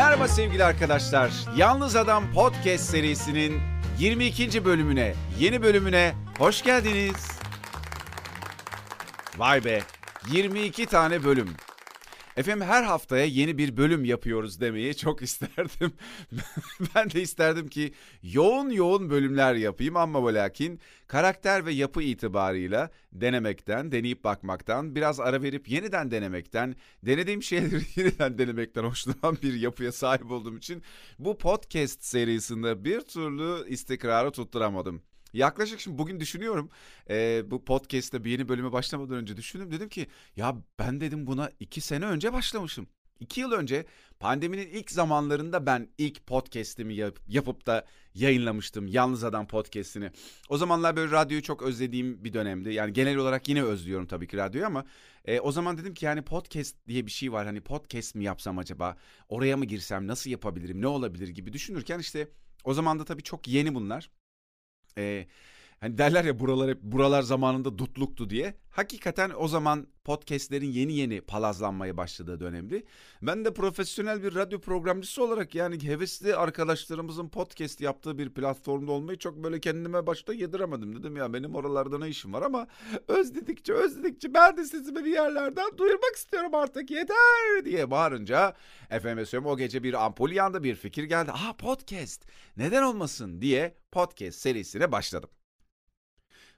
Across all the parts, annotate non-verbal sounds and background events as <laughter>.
Merhaba sevgili arkadaşlar. Yalnız Adam Podcast serisinin 22. bölümüne, yeni bölümüne hoş geldiniz. Vay be, 22 tane bölüm. Efendim her haftaya yeni bir bölüm yapıyoruz demeyi çok <laughs> isterdim. ben de isterdim ki yoğun yoğun bölümler yapayım ama ve lakin karakter ve yapı itibarıyla denemekten, deneyip bakmaktan, biraz ara verip yeniden denemekten, denediğim şeyleri <laughs> yeniden denemekten hoşlanan bir yapıya sahip olduğum için bu podcast serisinde bir türlü istikrarı tutturamadım. Yaklaşık şimdi bugün düşünüyorum e, bu podcast'te bir yeni bölüme başlamadan önce düşündüm dedim ki ya ben dedim buna iki sene önce başlamışım. İki yıl önce pandeminin ilk zamanlarında ben ilk podcast'imi yap, yapıp da yayınlamıştım. Yalnız Adam podcast'ini. O zamanlar böyle radyoyu çok özlediğim bir dönemdi. Yani genel olarak yine özlüyorum tabii ki radyoyu ama e, o zaman dedim ki yani podcast diye bir şey var. Hani podcast mi yapsam acaba? Oraya mı girsem? Nasıl yapabilirim? Ne olabilir gibi düşünürken işte o zaman da tabii çok yeni bunlar. Ee, hani derler ya buralar hep buralar zamanında dutluktu diye. Hakikaten o zaman podcastlerin yeni yeni palazlanmaya başladığı dönemdi. Ben de profesyonel bir radyo programcısı olarak yani hevesli arkadaşlarımızın podcast yaptığı bir platformda olmayı çok böyle kendime başta yediremedim. Dedim ya benim oralarda ne işim var ama özledikçe özledikçe ben de sesimi bir yerlerden duyurmak istiyorum artık yeter diye bağırınca efendim söyleyeyim o gece bir ampul yandı bir fikir geldi. Aa podcast neden olmasın diye podcast serisine başladım.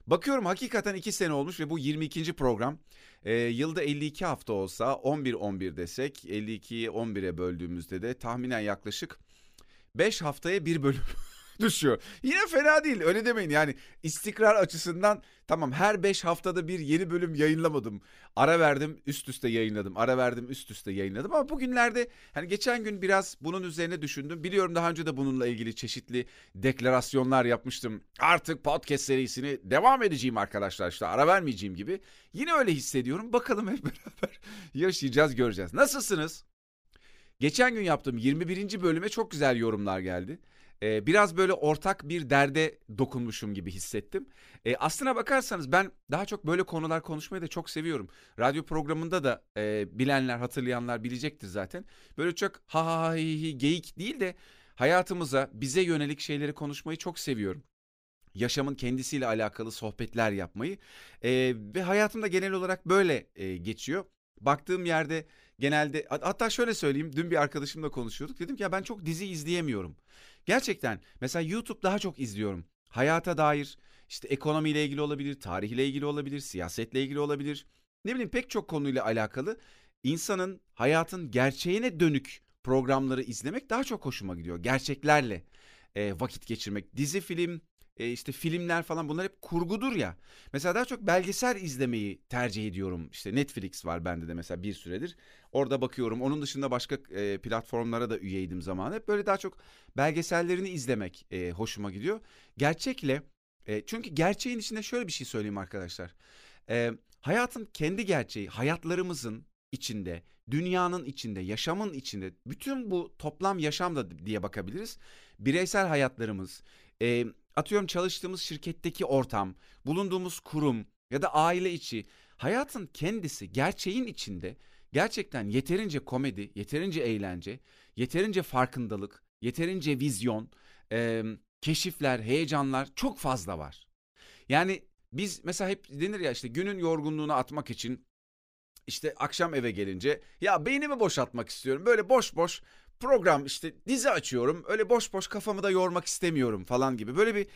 Bakıyorum hakikaten 2 sene olmuş ve bu 22. program. E, yılda 52 hafta olsa 11-11 desek 52'yi 11'e böldüğümüzde de tahminen yaklaşık 5 haftaya bir bölüm <laughs> düşüyor. Yine fena değil öyle demeyin yani istikrar açısından tamam her 5 haftada bir yeni bölüm yayınlamadım. Ara verdim üst üste yayınladım ara verdim üst üste yayınladım ama bugünlerde hani geçen gün biraz bunun üzerine düşündüm. Biliyorum daha önce de bununla ilgili çeşitli deklarasyonlar yapmıştım. Artık podcast serisini devam edeceğim arkadaşlar işte ara vermeyeceğim gibi. Yine öyle hissediyorum bakalım hep <laughs> beraber yaşayacağız göreceğiz. Nasılsınız? Geçen gün yaptığım 21. bölüme çok güzel yorumlar geldi. Ee, biraz böyle ortak bir derde dokunmuşum gibi hissettim. Ee, aslına bakarsanız ben daha çok böyle konular konuşmayı da çok seviyorum. Radyo programında da e, bilenler, hatırlayanlar bilecektir zaten. Böyle çok ha ha ha hi, hi, geyik değil de hayatımıza, bize yönelik şeyleri konuşmayı çok seviyorum yaşamın kendisiyle alakalı sohbetler yapmayı e, ve hayatımda genel olarak böyle e, geçiyor. Baktığım yerde genelde hatta şöyle söyleyeyim dün bir arkadaşımla konuşuyorduk dedim ki ya ben çok dizi izleyemiyorum. Gerçekten mesela YouTube daha çok izliyorum. Hayata dair işte ekonomiyle ilgili olabilir, tarihle ilgili olabilir, siyasetle ilgili olabilir. Ne bileyim pek çok konuyla alakalı insanın hayatın gerçeğine dönük programları izlemek daha çok hoşuma gidiyor. Gerçeklerle e, vakit geçirmek. Dizi, film, e, işte filmler falan bunlar hep kurgudur ya. Mesela daha çok belgesel izlemeyi tercih ediyorum. İşte Netflix var bende de mesela bir süredir. Orada bakıyorum. Onun dışında başka e, platformlara da üyeydim zaman. Hep böyle daha çok belgesellerini izlemek e, hoşuma gidiyor. Gerçekle e, çünkü gerçeğin içinde şöyle bir şey söyleyeyim arkadaşlar. E, hayatın kendi gerçeği, hayatlarımızın içinde, dünyanın içinde, yaşamın içinde, bütün bu toplam yaşam da diye bakabiliriz. Bireysel hayatlarımız, atıyorum çalıştığımız şirketteki ortam, bulunduğumuz kurum ya da aile içi hayatın kendisi gerçeğin içinde gerçekten yeterince komedi, yeterince eğlence, yeterince farkındalık, yeterince vizyon, e, keşifler, heyecanlar çok fazla var. Yani biz mesela hep denir ya işte günün yorgunluğunu atmak için işte akşam eve gelince ya beynimi boşaltmak istiyorum. Böyle boş boş program işte dizi açıyorum. Öyle boş boş kafamı da yormak istemiyorum falan gibi. Böyle bir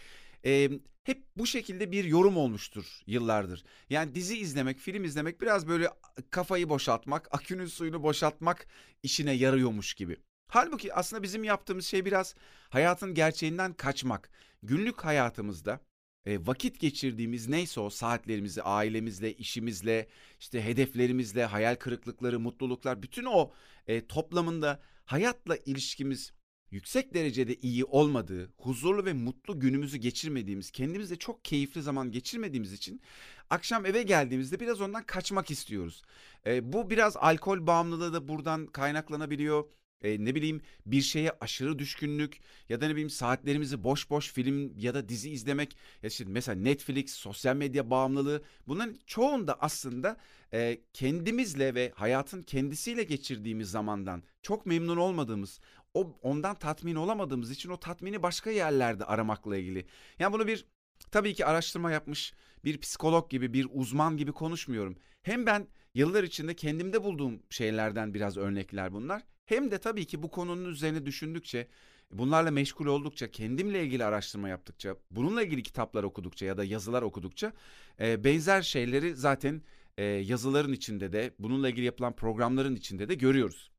e, hep bu şekilde bir yorum olmuştur yıllardır. Yani dizi izlemek, film izlemek biraz böyle kafayı boşaltmak, akünün suyunu boşaltmak işine yarıyormuş gibi. Halbuki aslında bizim yaptığımız şey biraz hayatın gerçeğinden kaçmak. Günlük hayatımızda e, vakit geçirdiğimiz neyse o saatlerimizi ailemizle, işimizle, işte hedeflerimizle, hayal kırıklıkları, mutluluklar bütün o e, toplamında hayatla ilişkimiz yüksek derecede iyi olmadığı, huzurlu ve mutlu günümüzü geçirmediğimiz, kendimizle çok keyifli zaman geçirmediğimiz için akşam eve geldiğimizde biraz ondan kaçmak istiyoruz. E, bu biraz alkol bağımlılığı da buradan kaynaklanabiliyor. E, ne bileyim bir şeye aşırı düşkünlük ya da ne bileyim saatlerimizi boş boş film ya da dizi izlemek ya işte mesela Netflix, sosyal medya bağımlılığı bunların çoğunda aslında e, kendimizle ve hayatın kendisiyle geçirdiğimiz zamandan çok memnun olmadığımız o ondan tatmin olamadığımız için o tatmini başka yerlerde aramakla ilgili. Yani bunu bir tabii ki araştırma yapmış bir psikolog gibi bir uzman gibi konuşmuyorum. Hem ben yıllar içinde kendimde bulduğum şeylerden biraz örnekler bunlar. Hem de tabii ki bu konunun üzerine düşündükçe, bunlarla meşgul oldukça, kendimle ilgili araştırma yaptıkça, bununla ilgili kitaplar okudukça ya da yazılar okudukça e, benzer şeyleri zaten e, yazıların içinde de, bununla ilgili yapılan programların içinde de görüyoruz.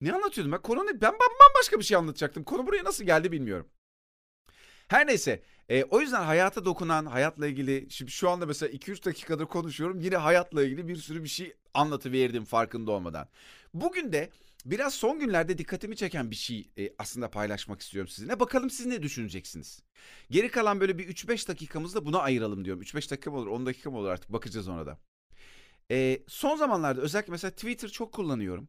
Ne anlatıyordum ben? Konu ne? Ben bambaşka bir şey anlatacaktım. Konu buraya nasıl geldi bilmiyorum. Her neyse e, o yüzden hayata dokunan, hayatla ilgili şimdi şu anda mesela 2-3 dakikadır konuşuyorum. Yine hayatla ilgili bir sürü bir şey anlatıverdim farkında olmadan. Bugün de biraz son günlerde dikkatimi çeken bir şey e, aslında paylaşmak istiyorum sizinle. Bakalım siz ne düşüneceksiniz? Geri kalan böyle bir 3-5 dakikamızı da buna ayıralım diyorum. 3-5 dakika mı olur 10 dakika mı olur artık bakacağız ona da. E, son zamanlarda özellikle mesela Twitter çok kullanıyorum.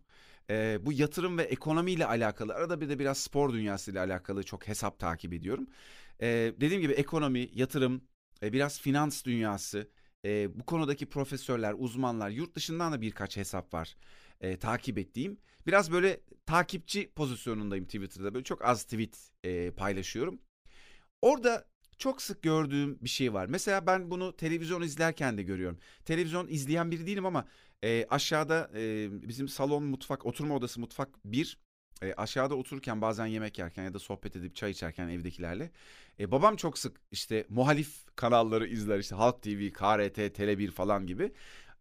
E, bu yatırım ve ekonomiyle alakalı arada bir de biraz spor dünyasıyla alakalı çok hesap takip ediyorum. E, dediğim gibi ekonomi, yatırım, e, biraz finans dünyası, e, bu konudaki profesörler, uzmanlar, yurt dışından da birkaç hesap var e, takip ettiğim. Biraz böyle takipçi pozisyonundayım Twitter'da. Böyle çok az tweet e, paylaşıyorum. Orada çok sık gördüğüm bir şey var. Mesela ben bunu televizyon izlerken de görüyorum. Televizyon izleyen biri değilim ama e, aşağıda e, bizim salon, mutfak, oturma odası, mutfak bir. E, aşağıda otururken bazen yemek yerken ya da sohbet edip çay içerken evdekilerle. E, babam çok sık işte muhalif kanalları izler işte Halk TV, KRT, Tele1 falan gibi.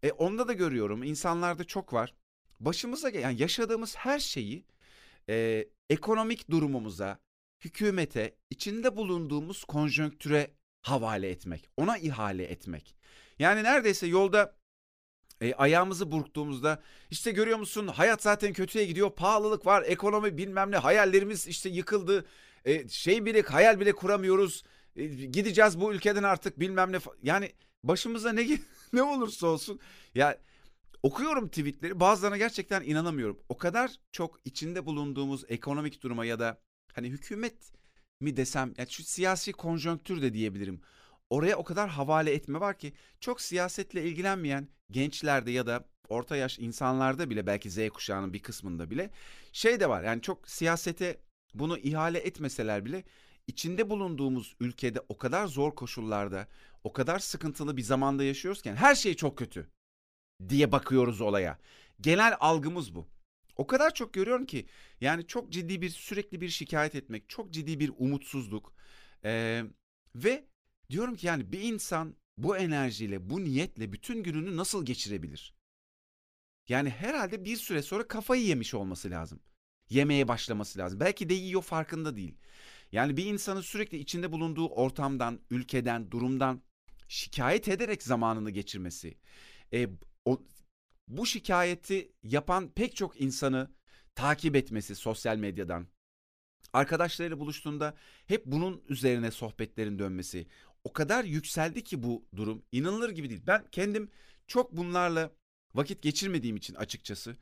E, onda da görüyorum insanlarda çok var. Başımıza yani yaşadığımız her şeyi e, ekonomik durumumuza, hükümete, içinde bulunduğumuz konjonktüre havale etmek, ona ihale etmek. Yani neredeyse yolda e, ayağımızı burktuğumuzda işte görüyor musun hayat zaten kötüye gidiyor pahalılık var ekonomi bilmem ne hayallerimiz işte yıkıldı e, şey bile hayal bile kuramıyoruz e, gideceğiz bu ülkeden artık bilmem ne yani başımıza ne <laughs> ne olursa olsun ya okuyorum tweetleri bazılarına gerçekten inanamıyorum. O kadar çok içinde bulunduğumuz ekonomik duruma ya da hani hükümet mi desem yani şu siyasi konjonktür de diyebilirim. Oraya o kadar havale etme var ki çok siyasetle ilgilenmeyen gençlerde ya da orta yaş insanlarda bile belki Z kuşağının bir kısmında bile şey de var. Yani çok siyasete bunu ihale etmeseler bile içinde bulunduğumuz ülkede o kadar zor koşullarda, o kadar sıkıntılı bir zamanda yaşıyoruzken her şey çok kötü diye bakıyoruz olaya. Genel algımız bu. O kadar çok görüyorum ki yani çok ciddi bir sürekli bir şikayet etmek, çok ciddi bir umutsuzluk ee, ve diyorum ki yani bir insan bu enerjiyle, bu niyetle bütün gününü nasıl geçirebilir? Yani herhalde bir süre sonra kafayı yemiş olması lazım. Yemeye başlaması lazım. Belki de yiyor farkında değil. Yani bir insanın sürekli içinde bulunduğu ortamdan, ülkeden, durumdan şikayet ederek zamanını geçirmesi. E, o, bu şikayeti yapan pek çok insanı takip etmesi sosyal medyadan. Arkadaşlarıyla buluştuğunda hep bunun üzerine sohbetlerin dönmesi o kadar yükseldi ki bu durum inanılır gibi değil. Ben kendim çok bunlarla vakit geçirmediğim için açıkçası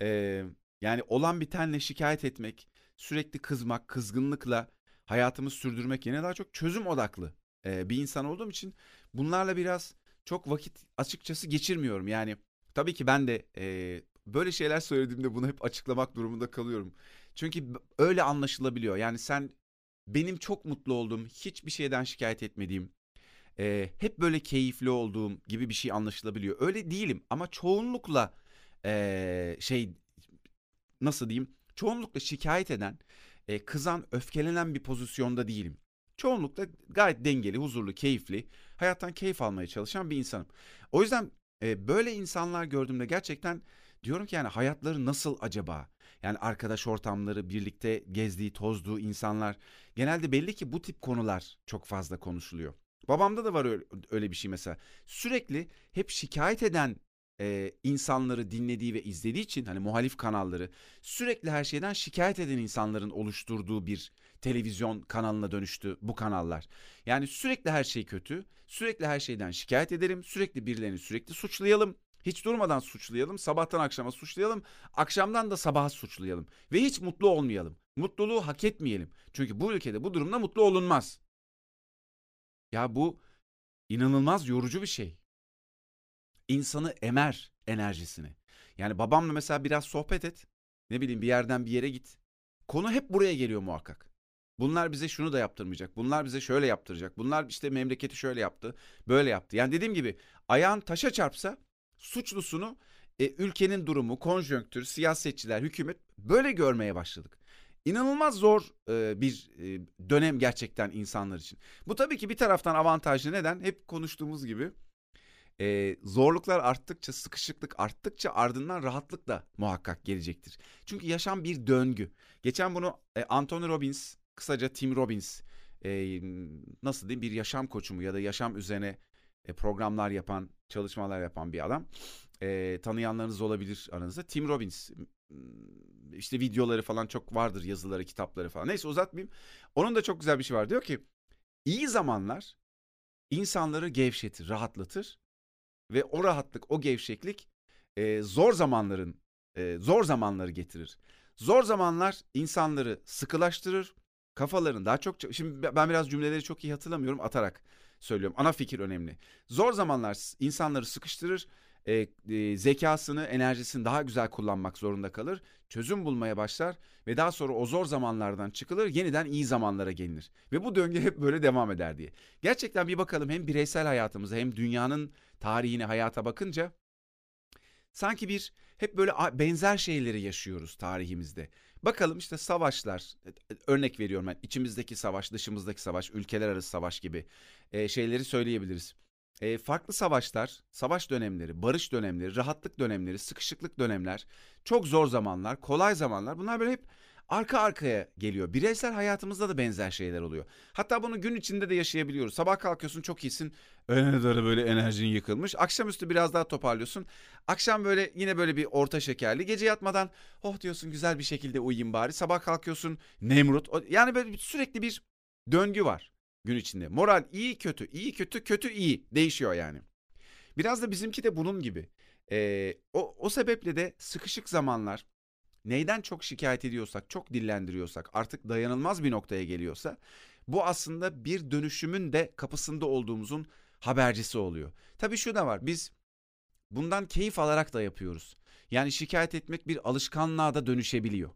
e, yani olan bitenle şikayet etmek, sürekli kızmak, kızgınlıkla hayatımı sürdürmek yerine daha çok çözüm odaklı e, bir insan olduğum için bunlarla biraz çok vakit açıkçası geçirmiyorum. Yani tabii ki ben de e, böyle şeyler söylediğimde bunu hep açıklamak durumunda kalıyorum. Çünkü öyle anlaşılabiliyor. Yani sen benim çok mutlu olduğum, hiçbir şeyden şikayet etmediğim, e, hep böyle keyifli olduğum gibi bir şey anlaşılabiliyor. Öyle değilim ama çoğunlukla e, şey nasıl diyeyim? Çoğunlukla şikayet eden, e, kızan, öfkelenen bir pozisyonda değilim. Çoğunlukla gayet dengeli, huzurlu, keyifli, hayattan keyif almaya çalışan bir insanım. O yüzden e, böyle insanlar gördüğümde gerçekten diyorum ki yani hayatları nasıl acaba? Yani arkadaş ortamları, birlikte gezdiği, tozduğu insanlar. Genelde belli ki bu tip konular çok fazla konuşuluyor. Babamda da var öyle, bir şey mesela. Sürekli hep şikayet eden e, insanları dinlediği ve izlediği için hani muhalif kanalları sürekli her şeyden şikayet eden insanların oluşturduğu bir televizyon kanalına dönüştü bu kanallar. Yani sürekli her şey kötü, sürekli her şeyden şikayet edelim, sürekli birilerini sürekli suçlayalım. Hiç durmadan suçlayalım, sabahtan akşama suçlayalım, akşamdan da sabaha suçlayalım ve hiç mutlu olmayalım. Mutluluğu hak etmeyelim. Çünkü bu ülkede bu durumda mutlu olunmaz. Ya bu inanılmaz yorucu bir şey. İnsanı emer enerjisini. Yani babamla mesela biraz sohbet et. Ne bileyim bir yerden bir yere git. Konu hep buraya geliyor muhakkak. Bunlar bize şunu da yaptırmayacak. Bunlar bize şöyle yaptıracak. Bunlar işte memleketi şöyle yaptı, böyle yaptı. Yani dediğim gibi ayağın taşa çarpsa suçlusunu e, ülkenin durumu, konjonktür, siyasetçiler, hükümet böyle görmeye başladık. İnanılmaz zor e, bir e, dönem gerçekten insanlar için. Bu tabii ki bir taraftan avantajlı. Neden? Hep konuştuğumuz gibi e, zorluklar arttıkça, sıkışıklık arttıkça ardından rahatlık da muhakkak gelecektir. Çünkü yaşam bir döngü. Geçen bunu e, Anthony Robbins, kısaca Tim Robbins, e, nasıl diyeyim bir yaşam koçu mu ya da yaşam üzerine e, programlar yapan, çalışmalar yapan bir adam. E, tanıyanlarınız olabilir aranızda. Tim Robbins işte videoları falan çok vardır yazıları, kitapları falan. Neyse uzatmayayım. Onun da çok güzel bir şey var. Diyor ki iyi zamanlar insanları gevşetir, rahatlatır ve o rahatlık, o gevşeklik e, zor zamanların e, zor zamanları getirir. Zor zamanlar insanları sıkılaştırır, kafaların daha çok şimdi ben biraz cümleleri çok iyi hatırlamıyorum atarak söylüyorum. Ana fikir önemli. Zor zamanlar insanları sıkıştırır, e, e, zekasını, enerjisini daha güzel kullanmak zorunda kalır. Çözüm bulmaya başlar ve daha sonra o zor zamanlardan çıkılır, yeniden iyi zamanlara gelinir. Ve bu döngü hep böyle devam eder diye. Gerçekten bir bakalım hem bireysel hayatımıza hem dünyanın tarihine, hayata bakınca sanki bir hep böyle benzer şeyleri yaşıyoruz tarihimizde. Bakalım işte savaşlar, e, e, örnek veriyorum ben içimizdeki savaş, dışımızdaki savaş, ülkeler arası savaş gibi e, şeyleri söyleyebiliriz. E, farklı savaşlar, savaş dönemleri, barış dönemleri, rahatlık dönemleri, sıkışıklık dönemler, çok zor zamanlar, kolay zamanlar bunlar böyle hep arka arkaya geliyor. Bireysel hayatımızda da benzer şeyler oluyor. Hatta bunu gün içinde de yaşayabiliyoruz. Sabah kalkıyorsun çok iyisin. Öğlene doğru böyle enerjin yıkılmış. Akşamüstü biraz daha toparlıyorsun. Akşam böyle yine böyle bir orta şekerli. Gece yatmadan oh diyorsun güzel bir şekilde uyuyayım bari. Sabah kalkıyorsun Nemrut. Yani böyle sürekli bir döngü var gün içinde. Moral iyi kötü, iyi kötü, kötü iyi değişiyor yani. Biraz da bizimki de bunun gibi. Ee, o, o sebeple de sıkışık zamanlar neyden çok şikayet ediyorsak, çok dillendiriyorsak, artık dayanılmaz bir noktaya geliyorsa bu aslında bir dönüşümün de kapısında olduğumuzun habercisi oluyor. Tabii şu da var. Biz bundan keyif alarak da yapıyoruz. Yani şikayet etmek bir alışkanlığa da dönüşebiliyor.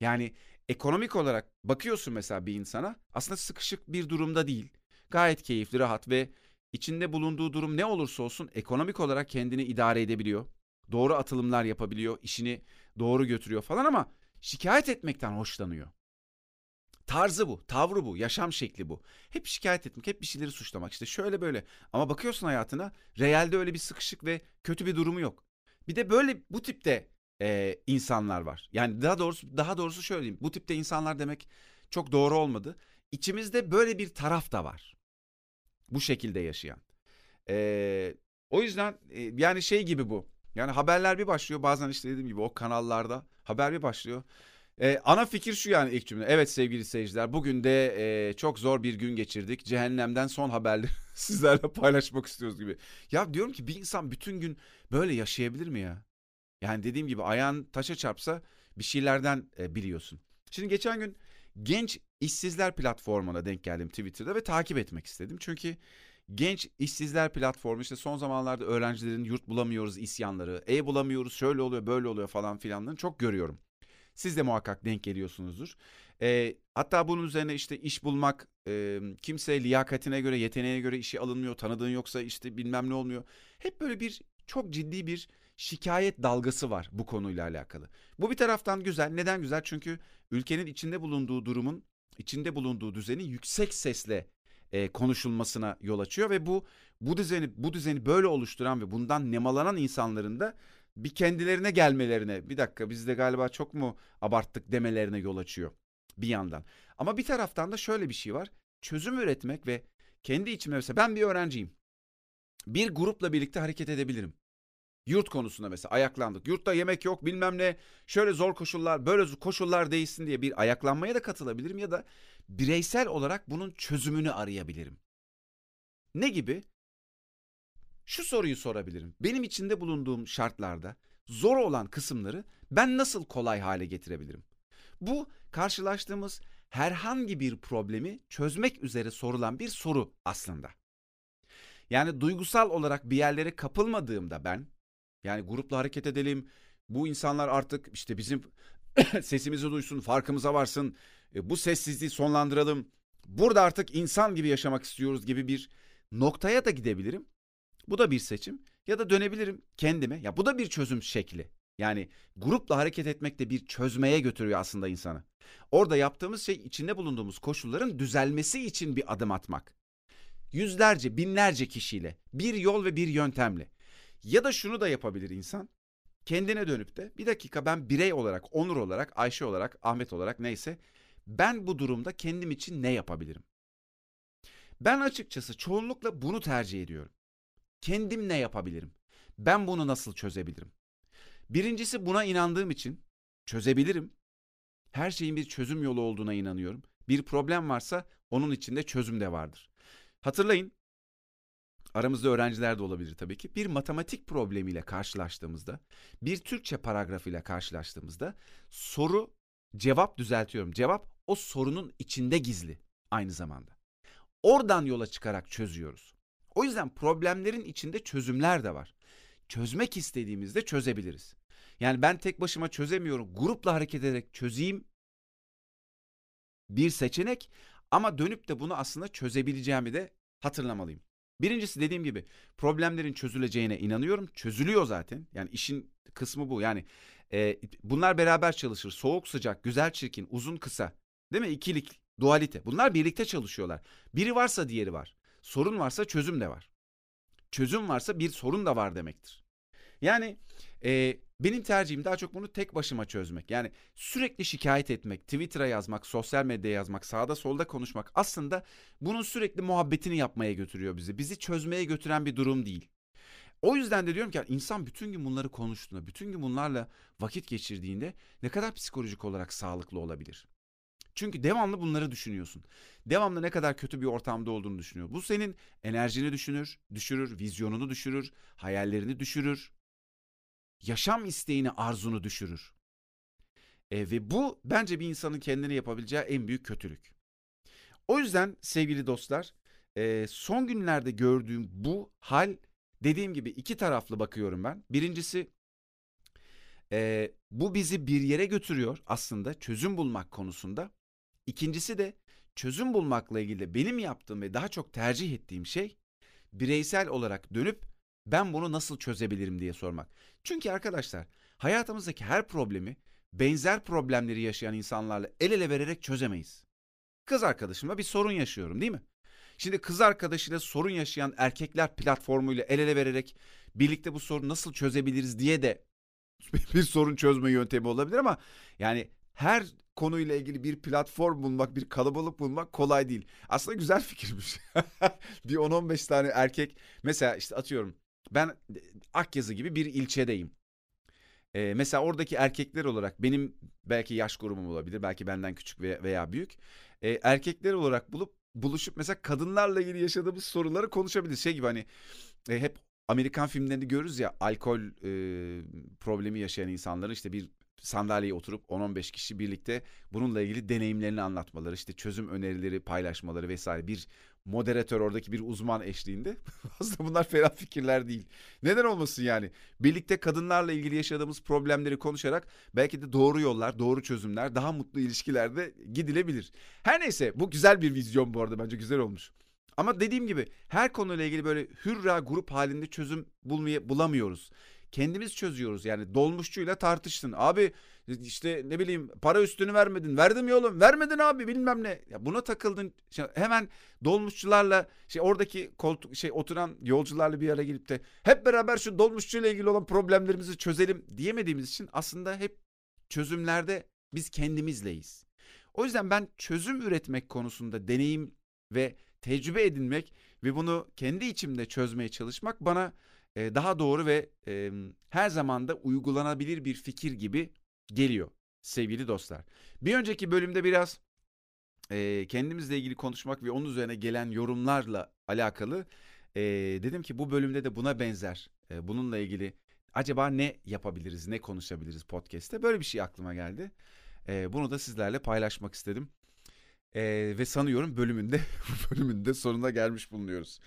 Yani ekonomik olarak bakıyorsun mesela bir insana aslında sıkışık bir durumda değil. Gayet keyifli, rahat ve içinde bulunduğu durum ne olursa olsun ekonomik olarak kendini idare edebiliyor. Doğru atılımlar yapabiliyor, işini doğru götürüyor falan ama şikayet etmekten hoşlanıyor. Tarzı bu, tavrı bu, yaşam şekli bu. Hep şikayet etmek, hep bir şeyleri suçlamak. İşte şöyle böyle. Ama bakıyorsun hayatına, realde öyle bir sıkışık ve kötü bir durumu yok. Bir de böyle bu tipte e, insanlar var. Yani daha doğrusu daha doğrusu şöyle diyeyim. Bu tipte insanlar demek çok doğru olmadı. İçimizde böyle bir taraf da var. Bu şekilde yaşayan. E, o yüzden e, yani şey gibi bu. Yani haberler bir başlıyor bazen işte dediğim gibi o kanallarda haber bir başlıyor. Ee, ana fikir şu yani ilk cümle. Evet sevgili seyirciler bugün de e, çok zor bir gün geçirdik. Cehennemden son haberleri <laughs> sizlerle paylaşmak istiyoruz gibi. Ya diyorum ki bir insan bütün gün böyle yaşayabilir mi ya? Yani dediğim gibi ayağın taşa çarpsa bir şeylerden e, biliyorsun. Şimdi geçen gün Genç İşsizler platformuna denk geldim Twitter'da ve takip etmek istedim. Çünkü Genç İşsizler platformu işte son zamanlarda öğrencilerin yurt bulamıyoruz isyanları, ev bulamıyoruz, şöyle oluyor, böyle oluyor falan filanlarını çok görüyorum. Siz de muhakkak denk geliyorsunuzdur. E, hatta bunun üzerine işte iş bulmak, e, kimse liyakatine göre, yeteneğine göre işe alınmıyor, tanıdığın yoksa işte bilmem ne olmuyor. Hep böyle bir çok ciddi bir şikayet dalgası var bu konuyla alakalı. Bu bir taraftan güzel. Neden güzel? Çünkü ülkenin içinde bulunduğu durumun, içinde bulunduğu düzeni yüksek sesle e, konuşulmasına yol açıyor ve bu bu düzeni bu düzeni böyle oluşturan ve bundan nemalanan insanların da bir kendilerine gelmelerine bir dakika biz de galiba çok mu abarttık demelerine yol açıyor bir yandan. Ama bir taraftan da şöyle bir şey var. Çözüm üretmek ve kendi içime mesela ben bir öğrenciyim. Bir grupla birlikte hareket edebilirim. Yurt konusunda mesela ayaklandık. Yurtta yemek yok bilmem ne. Şöyle zor koşullar böyle koşullar değişsin diye bir ayaklanmaya da katılabilirim ya da bireysel olarak bunun çözümünü arayabilirim. Ne gibi? şu soruyu sorabilirim. Benim içinde bulunduğum şartlarda zor olan kısımları ben nasıl kolay hale getirebilirim? Bu karşılaştığımız herhangi bir problemi çözmek üzere sorulan bir soru aslında. Yani duygusal olarak bir yerlere kapılmadığımda ben yani grupla hareket edelim. Bu insanlar artık işte bizim <coughs> sesimizi duysun, farkımıza varsın. E, bu sessizliği sonlandıralım. Burada artık insan gibi yaşamak istiyoruz gibi bir noktaya da gidebilirim. Bu da bir seçim. Ya da dönebilirim kendime. Ya bu da bir çözüm şekli. Yani grupla hareket etmek de bir çözmeye götürüyor aslında insanı. Orada yaptığımız şey içinde bulunduğumuz koşulların düzelmesi için bir adım atmak. Yüzlerce, binlerce kişiyle, bir yol ve bir yöntemle. Ya da şunu da yapabilir insan. Kendine dönüp de bir dakika ben birey olarak, Onur olarak, Ayşe olarak, Ahmet olarak neyse ben bu durumda kendim için ne yapabilirim? Ben açıkçası çoğunlukla bunu tercih ediyorum. Kendim ne yapabilirim? Ben bunu nasıl çözebilirim? Birincisi buna inandığım için çözebilirim. Her şeyin bir çözüm yolu olduğuna inanıyorum. Bir problem varsa onun içinde çözüm de vardır. Hatırlayın aramızda öğrenciler de olabilir tabii ki. Bir matematik problemiyle karşılaştığımızda, bir Türkçe paragrafıyla karşılaştığımızda soru cevap düzeltiyorum. Cevap o sorunun içinde gizli aynı zamanda. Oradan yola çıkarak çözüyoruz. O yüzden problemlerin içinde çözümler de var. Çözmek istediğimizde çözebiliriz. Yani ben tek başıma çözemiyorum. Grupla hareket ederek çözeyim bir seçenek ama dönüp de bunu aslında çözebileceğimi de hatırlamalıyım. Birincisi dediğim gibi problemlerin çözüleceğine inanıyorum. Çözülüyor zaten. Yani işin kısmı bu. Yani e, bunlar beraber çalışır. Soğuk sıcak, güzel çirkin, uzun kısa. Değil mi? İkilik, dualite. Bunlar birlikte çalışıyorlar. Biri varsa diğeri var. Sorun varsa çözüm de var. Çözüm varsa bir sorun da var demektir. Yani e, benim tercihim daha çok bunu tek başıma çözmek. Yani sürekli şikayet etmek, Twitter'a yazmak, sosyal medyaya yazmak, sağda solda konuşmak aslında bunun sürekli muhabbetini yapmaya götürüyor bizi. Bizi çözmeye götüren bir durum değil. O yüzden de diyorum ki insan bütün gün bunları konuştuğunda, bütün gün bunlarla vakit geçirdiğinde ne kadar psikolojik olarak sağlıklı olabilir? Çünkü devamlı bunları düşünüyorsun. Devamlı ne kadar kötü bir ortamda olduğunu düşünüyor. Bu senin enerjini düşünür, düşürür, vizyonunu düşürür, hayallerini düşürür yaşam isteğini, arzunu düşürür. E, ve bu bence bir insanın kendine yapabileceği en büyük kötülük. O yüzden sevgili dostlar, e, son günlerde gördüğüm bu hal dediğim gibi iki taraflı bakıyorum ben. Birincisi e, bu bizi bir yere götürüyor aslında çözüm bulmak konusunda. İkincisi de çözüm bulmakla ilgili benim yaptığım ve daha çok tercih ettiğim şey bireysel olarak dönüp ben bunu nasıl çözebilirim diye sormak. Çünkü arkadaşlar hayatımızdaki her problemi benzer problemleri yaşayan insanlarla el ele vererek çözemeyiz. Kız arkadaşımla bir sorun yaşıyorum değil mi? Şimdi kız arkadaşıyla sorun yaşayan erkekler platformuyla el ele vererek birlikte bu sorunu nasıl çözebiliriz diye de <laughs> bir sorun çözme yöntemi olabilir ama yani her konuyla ilgili bir platform bulmak, bir kalabalık bulmak kolay değil. Aslında güzel fikirmiş. <laughs> bir 10-15 tane erkek mesela işte atıyorum ben e, Akyazı gibi bir ilçedeyim. Ee, mesela oradaki erkekler olarak benim belki yaş grubum olabilir, belki benden küçük veya büyük. Ee, erkekler olarak bulup buluşup mesela kadınlarla ilgili yaşadığımız soruları konuşabiliriz. Şey gibi hani e, hep Amerikan filmlerinde görürüz ya alkol e, problemi yaşayan insanların işte bir sandalyeye oturup 10-15 kişi birlikte bununla ilgili deneyimlerini anlatmaları, işte çözüm önerileri paylaşmaları vesaire bir moderatör oradaki bir uzman eşliğinde <laughs> aslında bunlar ferah fikirler değil. Neden olmasın yani? Birlikte kadınlarla ilgili yaşadığımız problemleri konuşarak belki de doğru yollar, doğru çözümler, daha mutlu ilişkilerde gidilebilir. Her neyse bu güzel bir vizyon bu arada bence güzel olmuş. Ama dediğim gibi her konuyla ilgili böyle hürra grup halinde çözüm bulmaya bulamıyoruz kendimiz çözüyoruz. Yani dolmuşçuyla tartıştın. Abi işte ne bileyim para üstünü vermedin. Verdim yolum. Vermedin abi bilmem ne. Ya buna takıldın. İşte hemen dolmuşçularla şey oradaki koltuk şey oturan yolcularla bir araya gelip de hep beraber şu dolmuşçuyla ilgili olan problemlerimizi çözelim diyemediğimiz için aslında hep çözümlerde biz kendimizleyiz. O yüzden ben çözüm üretmek konusunda deneyim ve tecrübe edinmek ve bunu kendi içimde çözmeye çalışmak bana daha doğru ve her zaman da uygulanabilir bir fikir gibi geliyor sevgili dostlar. Bir önceki bölümde biraz kendimizle ilgili konuşmak ve onun üzerine gelen yorumlarla alakalı E, dedim ki bu bölümde de buna benzer, e, bununla ilgili acaba ne yapabiliriz, ne konuşabiliriz podcast'te? Böyle bir şey aklıma geldi. E, bunu da sizlerle paylaşmak istedim. E, ve sanıyorum bölümünde <laughs> bölümünde sonuna gelmiş bulunuyoruz.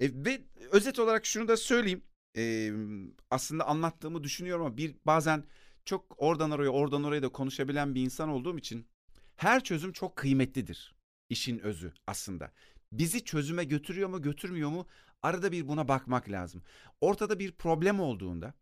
E, ve özet olarak şunu da söyleyeyim. E, aslında anlattığımı düşünüyorum ama bir bazen çok oradan oraya oradan oraya da konuşabilen bir insan olduğum için her çözüm çok kıymetlidir. İşin özü aslında. Bizi çözüme götürüyor mu götürmüyor mu arada bir buna bakmak lazım. Ortada bir problem olduğunda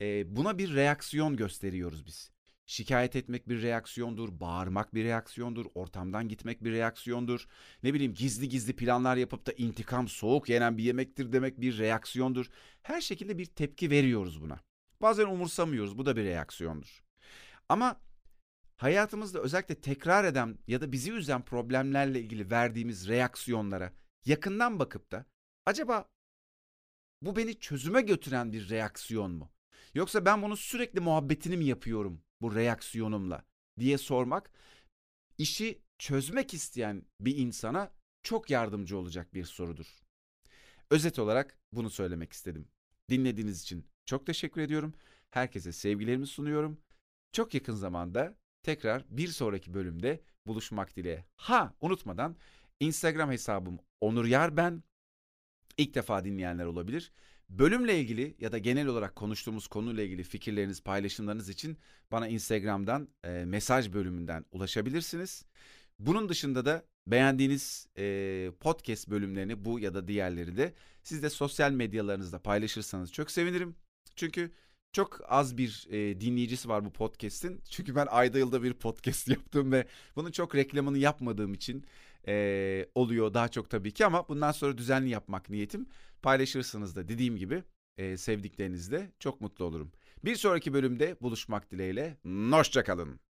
e, buna bir reaksiyon gösteriyoruz biz. Şikayet etmek bir reaksiyondur, bağırmak bir reaksiyondur, ortamdan gitmek bir reaksiyondur. Ne bileyim gizli gizli planlar yapıp da intikam soğuk yenen bir yemektir demek bir reaksiyondur. Her şekilde bir tepki veriyoruz buna. Bazen umursamıyoruz, bu da bir reaksiyondur. Ama hayatımızda özellikle tekrar eden ya da bizi üzen problemlerle ilgili verdiğimiz reaksiyonlara yakından bakıp da acaba bu beni çözüme götüren bir reaksiyon mu? Yoksa ben bunu sürekli muhabbetini mi yapıyorum bu reaksiyonumla diye sormak işi çözmek isteyen bir insana çok yardımcı olacak bir sorudur. Özet olarak bunu söylemek istedim. Dinlediğiniz için çok teşekkür ediyorum. Herkese sevgilerimi sunuyorum. Çok yakın zamanda tekrar bir sonraki bölümde buluşmak dileğiyle. Ha unutmadan Instagram hesabım Onur Yar ben. İlk defa dinleyenler olabilir. Bölümle ilgili ya da genel olarak konuştuğumuz konuyla ilgili fikirleriniz, paylaşımlarınız için bana Instagram'dan e, mesaj bölümünden ulaşabilirsiniz. Bunun dışında da beğendiğiniz e, podcast bölümlerini bu ya da diğerleri de siz de sosyal medyalarınızda paylaşırsanız çok sevinirim. Çünkü çok az bir e, dinleyicisi var bu podcast'in. <laughs> Çünkü ben ayda yılda bir podcast <laughs> yaptım ve bunun çok reklamını yapmadığım için e, oluyor daha çok tabii ki ama bundan sonra düzenli yapmak niyetim. Paylaşırsınız da dediğim gibi e, sevdiklerinizle çok mutlu olurum. Bir sonraki bölümde buluşmak dileğiyle. Hoşçakalın.